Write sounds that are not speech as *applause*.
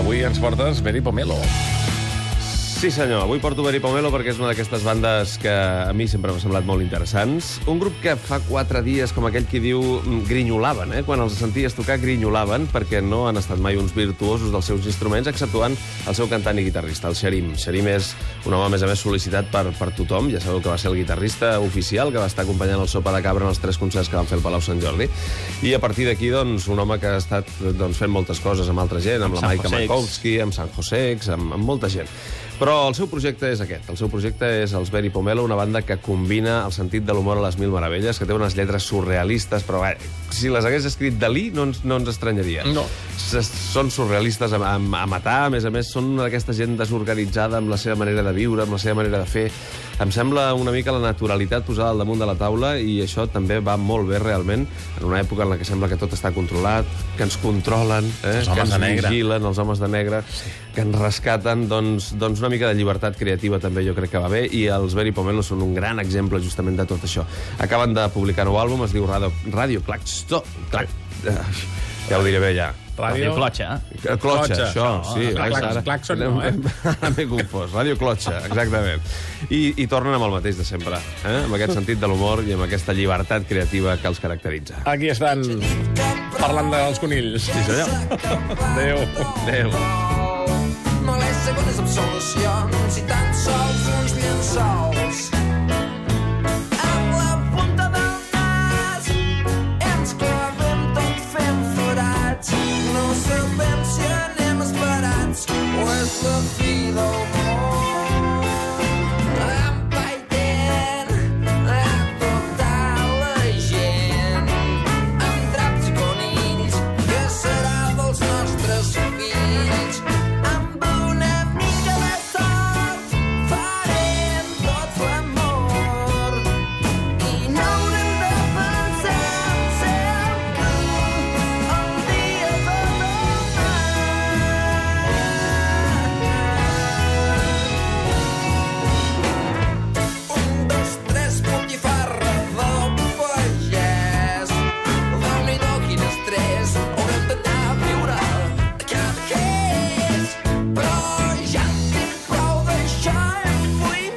avui ens portes Beri Pomelo. Sí, senyor. Avui porto Beri Pomelo perquè és una d'aquestes bandes que a mi sempre m'ha semblat molt interessants. Un grup que fa quatre dies, com aquell qui diu, mm, grinyolaven, eh? Quan els senties tocar, grinyolaven, perquè no han estat mai uns virtuosos dels seus instruments, exceptuant el seu cantant i guitarrista, el Xerim. Xerim és un home, a més a més, sol·licitat per, per tothom. Ja sabeu que va ser el guitarrista oficial que va estar acompanyant el Sopa de Cabra en els tres concerts que van fer al Palau Sant Jordi. I a partir d'aquí, doncs, un home que ha estat doncs, fent moltes coses amb altra gent, amb la Sant Maika Josex. Makowski, amb Sant Josex, amb, amb molta gent. Però el seu projecte és aquest. El seu projecte és els Very Pomelo, una banda que combina el sentit de l'humor a les mil meravelles, que té unes lletres surrealistes, però bé, si les hagués escrit Dalí no ens, no ens estranyaria. No. S són surrealistes a, a, a matar, a més a més, són una d'aquesta gent desorganitzada amb la seva manera de viure, amb la seva manera de fer. Em sembla una mica la naturalitat posada al damunt de la taula i això també va molt bé realment en una època en la que sembla que tot està controlat, que ens controlen, eh? Els que ens vigilen, els homes de negre, que ens rescaten, doncs, doncs una mica de llibertat creativa també jo crec que va bé, i els Very Pomelo són un gran exemple justament de tot això. Acaben de publicar un nou àlbum, es diu Radio, Radio Claxto, Clac, eh, ja ho diré bé ja. Radio Clotxa. Clotxa, Clotxa, això, això, sí. veus, clax- claxon no, eh? *laughs* Ara m'he confós. Ràdio Clotxa, exactament. I, I tornen amb el mateix de sempre, eh? amb aquest sentit de l'humor i amb aquesta llibertat creativa que els caracteritza. Aquí estan parlant dels conills. Sí, senyor. Adéu. Adéu no les segones amb i tan sols uns llençols time we